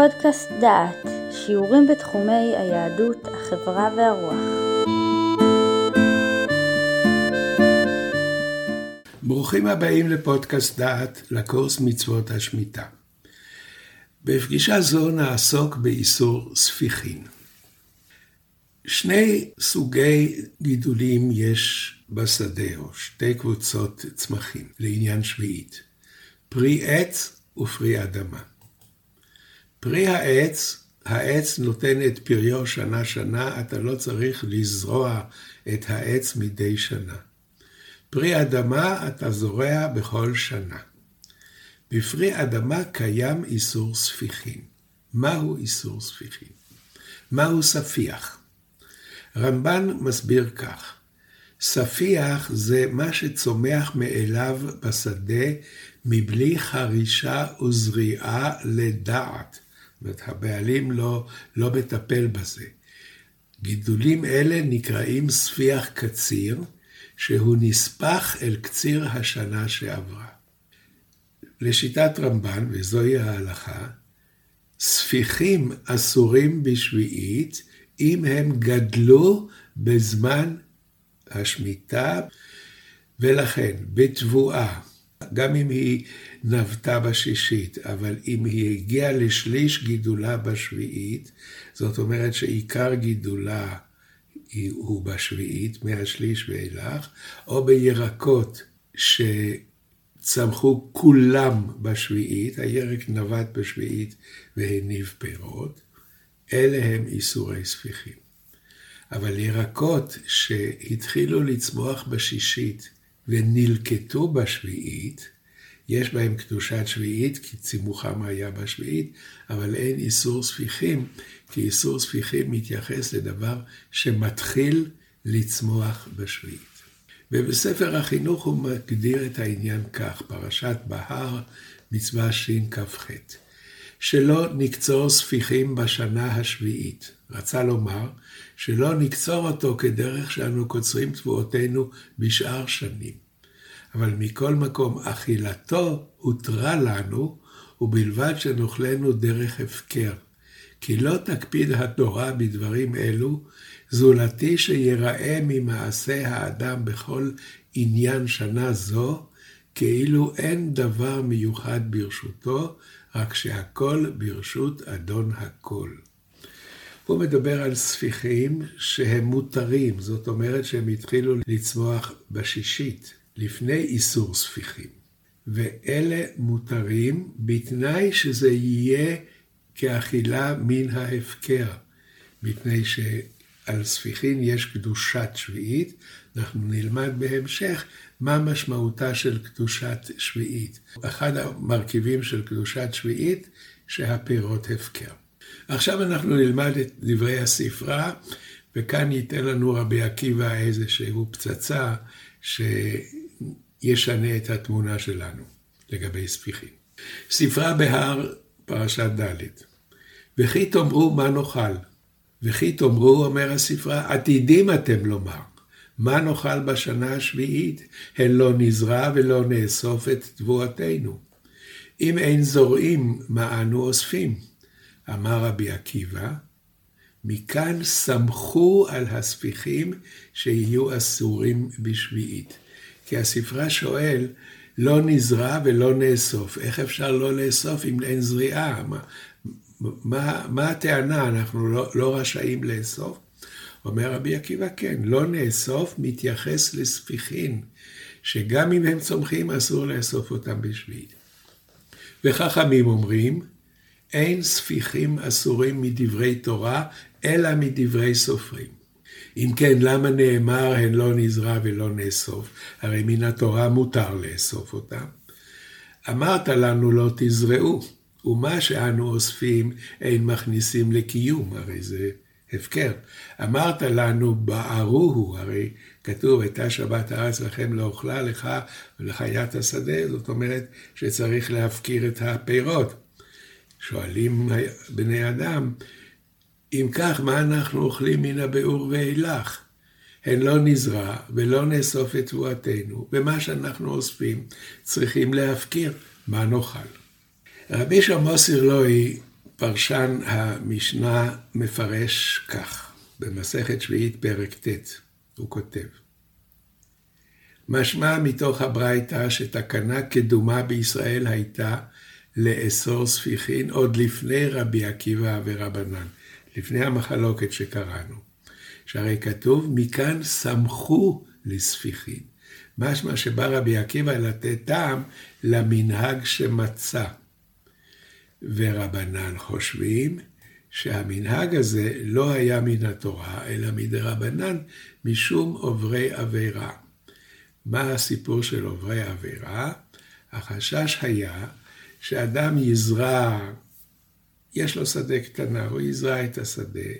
פודקאסט דעת, שיעורים בתחומי היהדות, החברה והרוח. ברוכים הבאים לפודקאסט דעת, לקורס מצוות השמיטה. בפגישה זו נעסוק באיסור ספיחין. שני סוגי גידולים יש בשדה, או שתי קבוצות צמחים, לעניין שביעית. פרי עץ ופרי אדמה. פרי העץ, העץ נותן את פריו שנה-שנה, אתה לא צריך לזרוע את העץ מדי שנה. פרי אדמה אתה זורע בכל שנה. בפרי אדמה קיים איסור ספיחין. מהו איסור ספיחין? מהו ספיח? רמב"ן מסביר כך: ספיח זה מה שצומח מאליו בשדה מבלי חרישה וזריעה לדעת. אומרת, הבעלים לא, לא מטפל בזה. גידולים אלה נקראים ספיח קציר, שהוא נספח אל קציר השנה שעברה. לשיטת רמב"ן, וזוהי ההלכה, ספיחים אסורים בשביעית אם הם גדלו בזמן השמיטה, ולכן בתבואה, גם אם היא נבטה בשישית, אבל אם היא הגיעה לשליש גידולה בשביעית, זאת אומרת שעיקר גידולה הוא בשביעית, מהשליש ואילך, או בירקות שצמחו כולם בשביעית, הירק נבט בשביעית והניב פירות, אלה הם איסורי ספיחים. אבל ירקות שהתחילו לצמוח בשישית ונלקטו בשביעית, יש בהם קדושת שביעית, כי צימוחם היה בשביעית, אבל אין איסור ספיחים, כי איסור ספיחים מתייחס לדבר שמתחיל לצמוח בשביעית. ובספר החינוך הוא מגדיר את העניין כך, פרשת בהר, מצווה שכ"ח. שלא נקצור ספיחים בשנה השביעית. רצה לומר שלא נקצור אותו כדרך שאנו קוצרים תבואותינו בשאר שנים. אבל מכל מקום אכילתו הותרה לנו, ובלבד שנאכלנו דרך הפקר. כי לא תקפיד התורה בדברים אלו, זולתי שיראה ממעשה האדם בכל עניין שנה זו, כאילו אין דבר מיוחד ברשותו, רק שהכל ברשות אדון הכל. הוא מדבר על ספיחים שהם מותרים, זאת אומרת שהם התחילו לצמוח בשישית, לפני איסור ספיחים. ואלה מותרים בתנאי שזה יהיה כאכילה מן ההפקר, מפני שעל ספיחין יש קדושת שביעית, אנחנו נלמד בהמשך מה משמעותה של קדושת שביעית. אחד המרכיבים של קדושת שביעית, שהפירות הפקר. עכשיו אנחנו נלמד את דברי הספרה, וכאן ייתן לנו רבי עקיבא איזשהו פצצה שישנה את התמונה שלנו לגבי ספיחים. ספרה בהר, פרשת ד' וכי תאמרו מה נאכל, וכי תאמרו, אומר הספרה, עתידים אתם לומר. מה נאכל בשנה השביעית? הן לא נזרע ולא נאסוף את תבואתנו. אם אין זורעים, מה אנו אוספים? אמר רבי עקיבא, מכאן סמכו על הספיחים שיהיו אסורים בשביעית. כי הספרה שואל, לא נזרע ולא נאסוף. איך אפשר לא לאסוף אם אין זריעה? מה, מה, מה הטענה? אנחנו לא, לא רשאים לאסוף? אומר רבי עקיבא, כן, לא נאסוף מתייחס לספיחין, שגם אם הם צומחים אסור לאסוף אותם בשביעית. וחכמים אומרים, אין ספיחים אסורים מדברי תורה, אלא מדברי סופרים. אם כן, למה נאמר הן לא נזרע ולא נאסוף? הרי מן התורה מותר לאסוף אותם. אמרת לנו לא תזרעו, ומה שאנו אוספים אין מכניסים לקיום, הרי זה הפקר. אמרת לנו, בערוהו, הרי כתוב, הייתה שבת הארץ לכם לאוכלה לך ולחיית השדה, זאת אומרת שצריך להפקיר את הפירות. שואלים בני אדם, אם כך, מה אנחנו אוכלים מן הבאור ואילך? הן לא נזרע ולא נאסוף את תבואתנו, ומה שאנחנו אוספים צריכים להפקיר, מה נאכל. רבי שמעון סירלוי פרשן המשנה מפרש כך, במסכת שביעית פרק ט', הוא כותב: משמע מתוך הברייתא שתקנה קדומה בישראל הייתה לאסור ספיחין עוד לפני רבי עקיבא ורבנן, לפני המחלוקת שקראנו. שהרי כתוב, מכאן שמחו לספיחין. משמע שבא רבי עקיבא לתת טעם למנהג שמצא. ורבנן חושבים שהמנהג הזה לא היה מן התורה, אלא מדרבנן, משום עוברי עבירה. מה הסיפור של עוברי עבירה? החשש היה שאדם יזרע, יש לו שדה קטנה, הוא יזרע את השדה,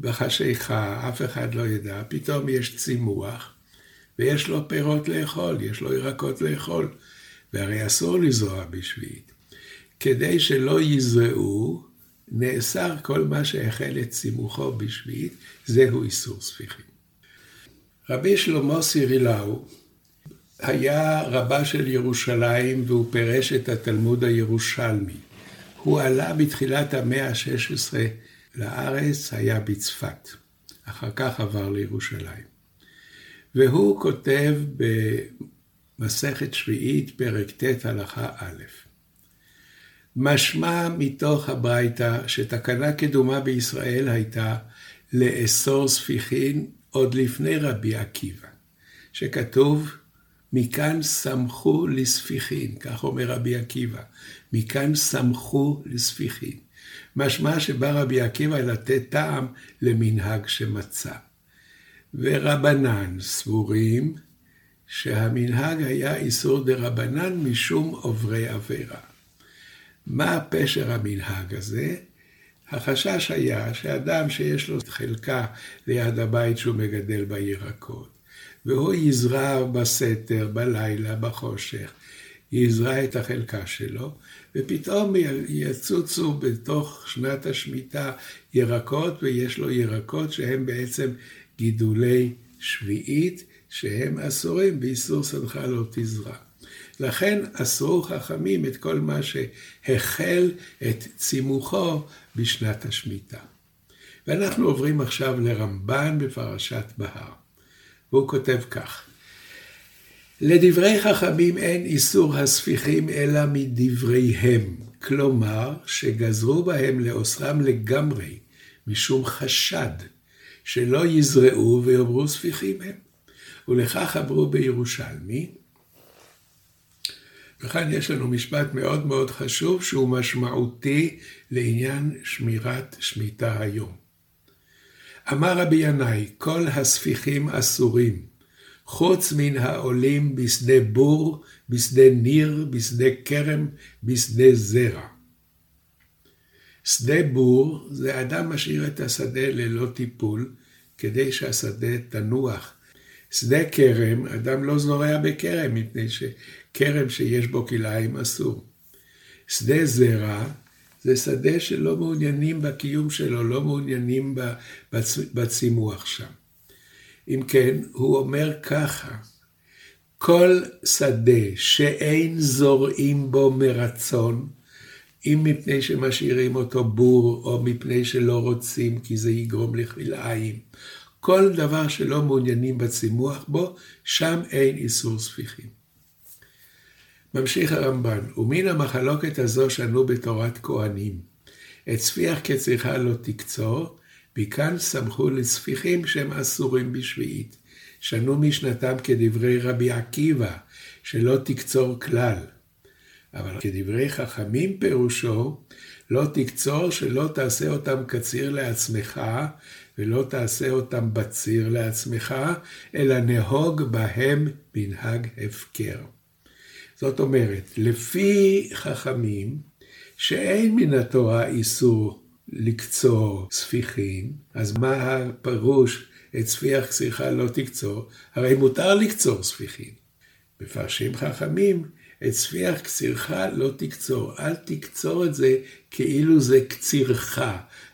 בחשיכה, אף אחד לא ידע, פתאום יש צימוח, ויש לו פירות לאכול, יש לו ירקות לאכול, והרי אסור לזרוע בשביעית. כדי שלא יזרעו, נאסר כל מה שהחל את צימוחו בשביעית, זהו איסור ספיחים. רבי שלמה סירילאו היה רבה של ירושלים והוא פירש את התלמוד הירושלמי. הוא עלה בתחילת המאה ה-16 לארץ, היה בצפת. אחר כך עבר לירושלים. והוא כותב במסכת שביעית, פרק ט', הלכה א', משמע מתוך הברייתא שתקנה קדומה בישראל הייתה לאסור ספיחין עוד לפני רבי עקיבא, שכתוב מכאן שמחו לספיחין, כך אומר רבי עקיבא, מכאן שמחו לספיחין. משמע שבא רבי עקיבא לתת טעם למנהג שמצא. ורבנן סבורים שהמנהג היה איסור דה רבנן משום עוברי עבירה. מה פשר המנהג הזה? החשש היה שאדם שיש לו חלקה ליד הבית שהוא מגדל בירקות, והוא יזרע בסתר, בלילה, בחושך, יזרע את החלקה שלו, ופתאום יצוצו בתוך שנת השמיטה ירקות, ויש לו ירקות שהם בעצם גידולי שביעית, שהם אסורים באיסור שדך לא תזרע. לכן אסרו חכמים את כל מה שהחל את צימוחו בשנת השמיטה. ואנחנו עוברים עכשיו לרמב"ן בפרשת בהר. והוא כותב כך: לדברי חכמים אין איסור הספיחים אלא מדבריהם, כלומר שגזרו בהם לאוסרם לגמרי, משום חשד, שלא יזרעו ויאמרו ספיחים הם. ולכך אמרו בירושלמי, וכאן יש לנו משפט מאוד מאוד חשוב שהוא משמעותי לעניין שמירת שמיטה היום. אמר רבי ינאי, כל הספיחים אסורים, חוץ מן העולים בשדה בור, בשדה ניר, בשדה כרם, בשדה זרע. שדה בור זה אדם משאיר את השדה ללא טיפול, כדי שהשדה תנוח. שדה כרם, אדם לא זורע בכרם, מפני שכרם שיש בו כלאיים אסור. שדה זרע, זה שדה שלא מעוניינים בקיום שלו, לא מעוניינים בצימוח שם. אם כן, הוא אומר ככה, כל שדה שאין זורעים בו מרצון, אם מפני שמשאירים אותו בור, או מפני שלא רוצים כי זה יגרום לכלאיים, כל דבר שלא מעוניינים בצימוח בו, שם אין איסור ספיחים. ממשיך הרמב"ן, ומן המחלוקת הזו שנו בתורת כהנים, את ספיח כצריכה לא תקצור, מכאן סמכו לספיחים שהם אסורים בשביעית. שנו משנתם כדברי רבי עקיבא, שלא תקצור כלל. אבל כדברי חכמים פירושו, לא תקצור שלא תעשה אותם קציר לעצמך, ולא תעשה אותם בציר לעצמך, אלא נהוג בהם מנהג הפקר. זאת אומרת, לפי חכמים, שאין מן התורה איסור לקצור ספיחין, אז מה הפירוש את ספיח כסיכה לא תקצור? הרי מותר לקצור ספיחין. מפרשים חכמים, את ספיח קצירך לא תקצור, אל תקצור את זה כאילו זה קצירך,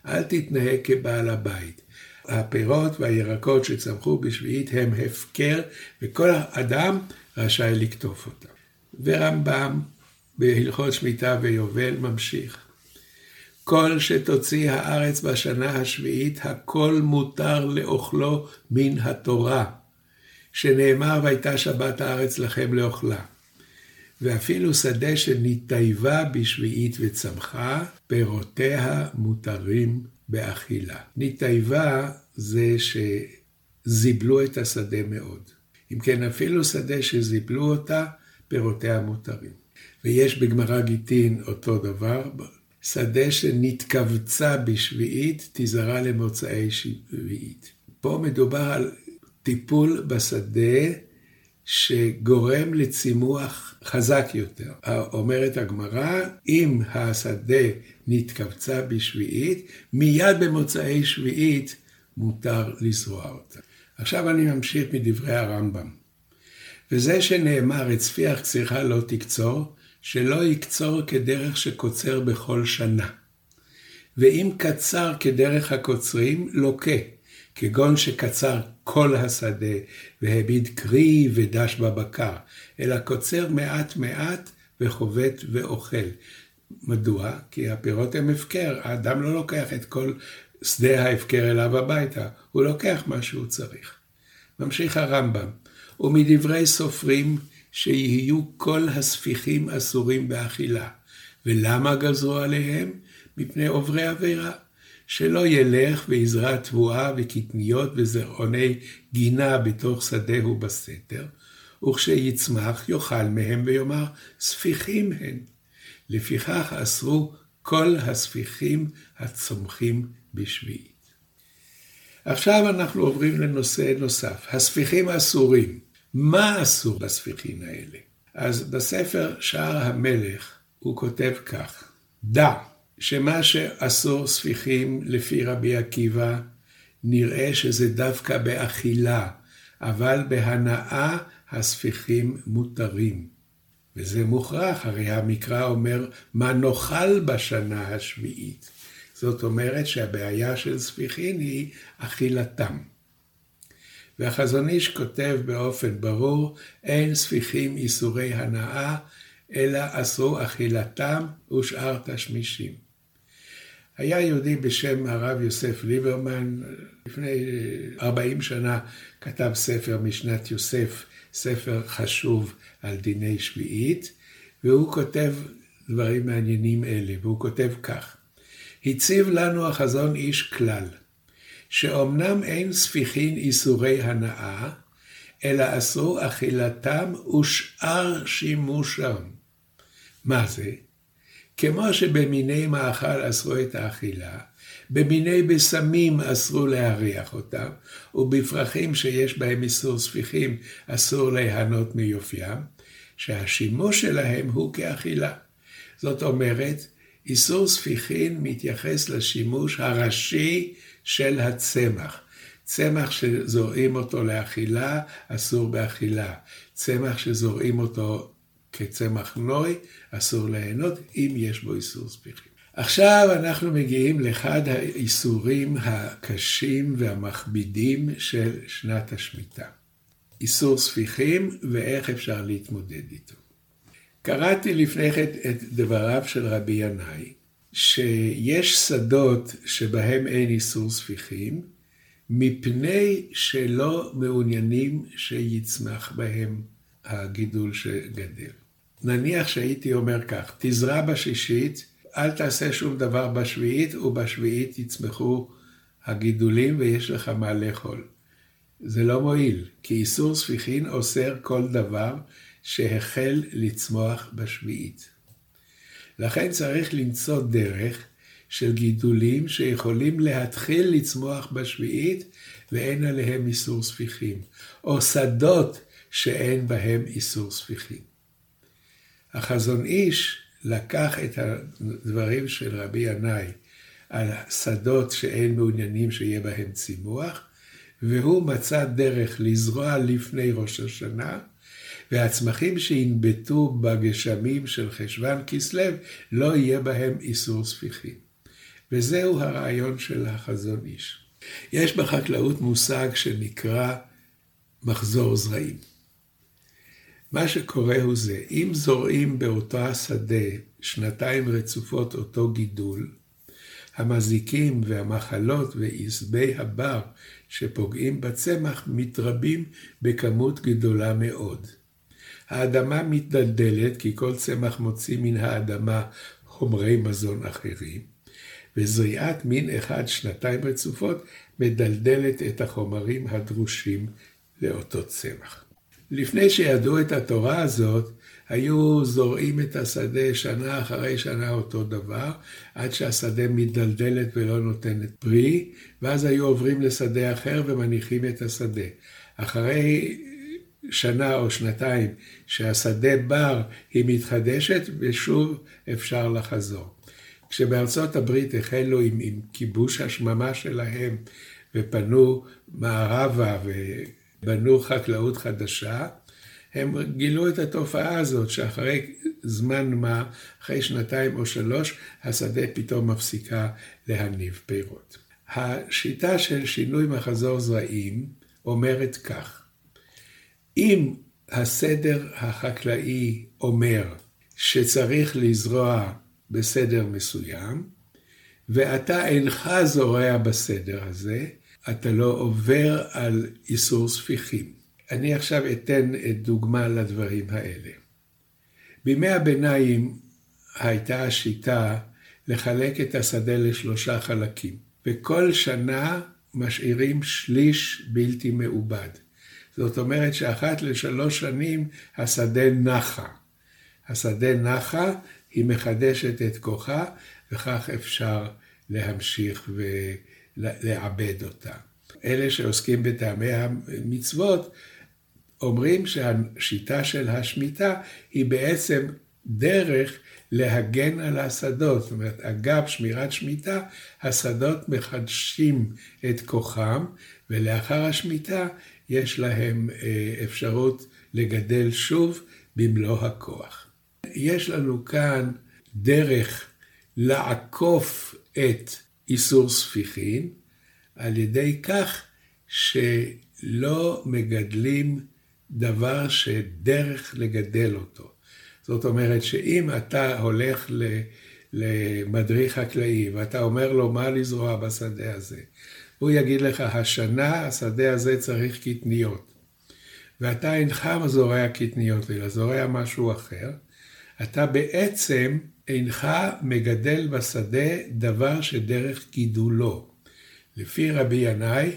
אל תתנהג כבעל הבית. הפירות והירקות שצמחו בשביעית הם הפקר, וכל אדם רשאי לקטוף אותם. ורמב"ם בהלכות שמיטה ויובל ממשיך. כל שתוציא הארץ בשנה השביעית, הכל מותר לאוכלו מן התורה, שנאמר והייתה שבת הארץ לכם לאוכלה. ואפילו שדה שנתייבה בשביעית וצמחה, פירותיה מותרים באכילה. נתייבה זה שזיבלו את השדה מאוד. אם כן, אפילו שדה שזיבלו אותה, פירותיה מותרים. ויש בגמרא גיטין אותו דבר, שדה שנתכווצה בשביעית, תזרע למוצאי שביעית. פה מדובר על טיפול בשדה שגורם לצימוח חזק יותר. אומרת הגמרא, אם השדה נתכווצה בשביעית, מיד במוצאי שביעית מותר לזרוע אותה. עכשיו אני ממשיך מדברי הרמב"ם. וזה שנאמר, את צפיח קצירך לא תקצור, שלא יקצור כדרך שקוצר בכל שנה. ואם קצר כדרך הקוצרים, לוקה, כגון שקצר כל השדה, והביד קרי ודש בבקר, אלא קוצר מעט מעט וחובט ואוכל. מדוע? כי הפירות הם הפקר, האדם לא לוקח את כל שדה ההפקר אליו הביתה, הוא לוקח מה שהוא צריך. ממשיך הרמב"ם, ומדברי סופרים שיהיו כל הספיחים אסורים באכילה. ולמה גזרו עליהם? מפני עוברי עבירה. שלא ילך ויזרע תבואה וקטניות וזרעוני גינה בתוך שדהו בסתר, וכשיצמח יאכל מהם ויאמר, ספיחים הן. לפיכך אסרו כל הספיחים הצומחים בשביעית. עכשיו אנחנו עוברים לנושא נוסף, הספיחים אסורים. מה אסור בספיחים האלה? אז בספר שער המלך הוא כותב כך, דע שמה שאסור ספיחים לפי רבי עקיבא, נראה שזה דווקא באכילה, אבל בהנאה הספיחים מותרים. וזה מוכרח, הרי המקרא אומר, מה נאכל בשנה השביעית. זאת אומרת שהבעיה של ספיחין היא אכילתם. והחזון איש כותב באופן ברור, אין ספיחים איסורי הנאה, אלא אסרו אכילתם ושאר תשמישים. היה יהודי בשם הרב יוסף ליברמן, לפני 40 שנה כתב ספר משנת יוסף, ספר חשוב על דיני שביעית, והוא כותב דברים מעניינים אלה, והוא כותב כך: הציב לנו החזון איש כלל, שאומנם אין ספיחין איסורי הנאה, אלא אסרו אכילתם ושאר שימושם. מה זה? כמו שבמיני מאכל אסרו את האכילה, במיני בשמים אסרו להריח אותם, ובפרחים שיש בהם איסור ספיחים אסור ליהנות מיופיים, שהשימוש שלהם הוא כאכילה. זאת אומרת, איסור ספיחין מתייחס לשימוש הראשי של הצמח. צמח שזורעים אותו לאכילה, אסור באכילה. צמח שזורעים אותו כצמח נוי, אסור ליהנות, אם יש בו איסור ספיחים. עכשיו אנחנו מגיעים לאחד האיסורים הקשים והמכבידים של שנת השמיטה. איסור ספיחים ואיך אפשר להתמודד איתו. קראתי לפני כן את דבריו של רבי ינאי, שיש שדות שבהם אין איסור ספיחים, מפני שלא מעוניינים שיצמח בהם הגידול שגדל. נניח שהייתי אומר כך, תזרע בשישית, אל תעשה שום דבר בשביעית, ובשביעית יצמחו הגידולים ויש לך מה לאכול. זה לא מועיל, כי איסור ספיחין אוסר כל דבר שהחל לצמוח בשביעית. לכן צריך למצוא דרך של גידולים שיכולים להתחיל לצמוח בשביעית ואין עליהם איסור ספיחים, או שדות שאין בהם איסור ספיחים. החזון איש לקח את הדברים של רבי ינאי על שדות שאין מעוניינים שיהיה בהם צימוח, והוא מצא דרך לזרוע לפני ראש השנה, והצמחים שינבטו בגשמים של חשוון כסלו, לא יהיה בהם איסור ספיחים. וזהו הרעיון של החזון איש. יש בחקלאות מושג שנקרא מחזור זרעים. מה שקורה הוא זה, אם זורעים באותו השדה שנתיים רצופות אותו גידול, המזיקים והמחלות ועשבי הבר שפוגעים בצמח מתרבים בכמות גדולה מאוד. האדמה מתדלדלת כי כל צמח מוציא מן האדמה חומרי מזון אחרים, וזריעת מין אחד שנתיים רצופות מדלדלת את החומרים הדרושים לאותו צמח. לפני שידעו את התורה הזאת, היו זורעים את השדה שנה אחרי שנה אותו דבר, עד שהשדה מתדלדלת ולא נותנת פרי, ואז היו עוברים לשדה אחר ומניחים את השדה. אחרי שנה או שנתיים שהשדה בר, היא מתחדשת ושוב אפשר לחזור. כשבארצות הברית החלו עם, עם כיבוש השממה שלהם ופנו מערבה ובנו חקלאות חדשה, הם גילו את התופעה הזאת שאחרי זמן מה, אחרי שנתיים או שלוש, השדה פתאום מפסיקה להניב פירות. השיטה של שינוי מחזור זרעים אומרת כך, אם הסדר החקלאי אומר שצריך לזרוע בסדר מסוים, ואתה אינך זורע בסדר הזה, אתה לא עובר על איסור ספיחים. אני עכשיו אתן דוגמה לדברים האלה. בימי הביניים הייתה השיטה לחלק את השדה לשלושה חלקים, וכל שנה משאירים שליש בלתי מעובד. זאת אומרת שאחת לשלוש שנים השדה נחה. השדה נחה, היא מחדשת את כוחה, וכך אפשר להמשיך ולעבד אותה. אלה שעוסקים בטעמי המצוות, אומרים שהשיטה של השמיטה היא בעצם דרך להגן על השדות. זאת אומרת, אגב שמירת שמיטה, השדות מחדשים את כוחם, ולאחר השמיטה יש להם אה, אפשרות לגדל שוב במלוא הכוח. יש לנו כאן דרך לעקוף את איסור ספיחין על ידי כך שלא מגדלים דבר שדרך לגדל אותו. זאת אומרת שאם אתה הולך למדריך חקלאי ואתה אומר לו מה לזרוע בשדה הזה, הוא יגיד לך, השנה השדה הזה צריך קטניות. ואתה אינך זורע קטניות, אלא זורע משהו אחר, אתה בעצם אינך מגדל בשדה דבר שדרך גידולו. לפי רבי ינאי,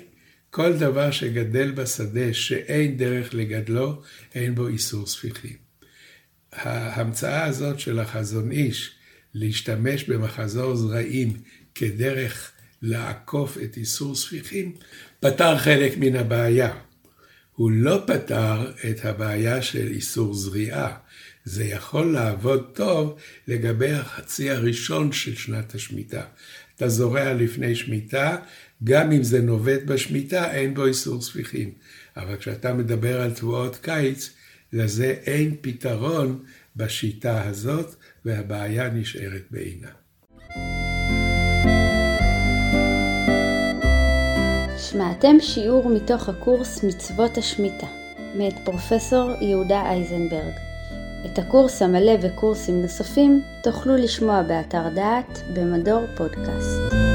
כל דבר שגדל בשדה שאין דרך לגדלו, אין בו איסור ספיחים. ההמצאה הזאת של החזון איש, להשתמש במחזור זרעים כדרך לעקוף את איסור ספיחים, פתר חלק מן הבעיה. הוא לא פתר את הבעיה של איסור זריעה. זה יכול לעבוד טוב לגבי החצי הראשון של שנת השמיטה. אתה זורע לפני שמיטה, גם אם זה נובט בשמיטה, אין בו איסור ספיחים. אבל כשאתה מדבר על תבואות קיץ, לזה אין פתרון בשיטה הזאת, והבעיה נשארת בעינה. שמעתם שיעור מתוך הקורס מצוות השמיטה, מאת פרופסור יהודה אייזנברג. את הקורס המלא וקורסים נוספים תוכלו לשמוע באתר דעת במדור פודקאסט.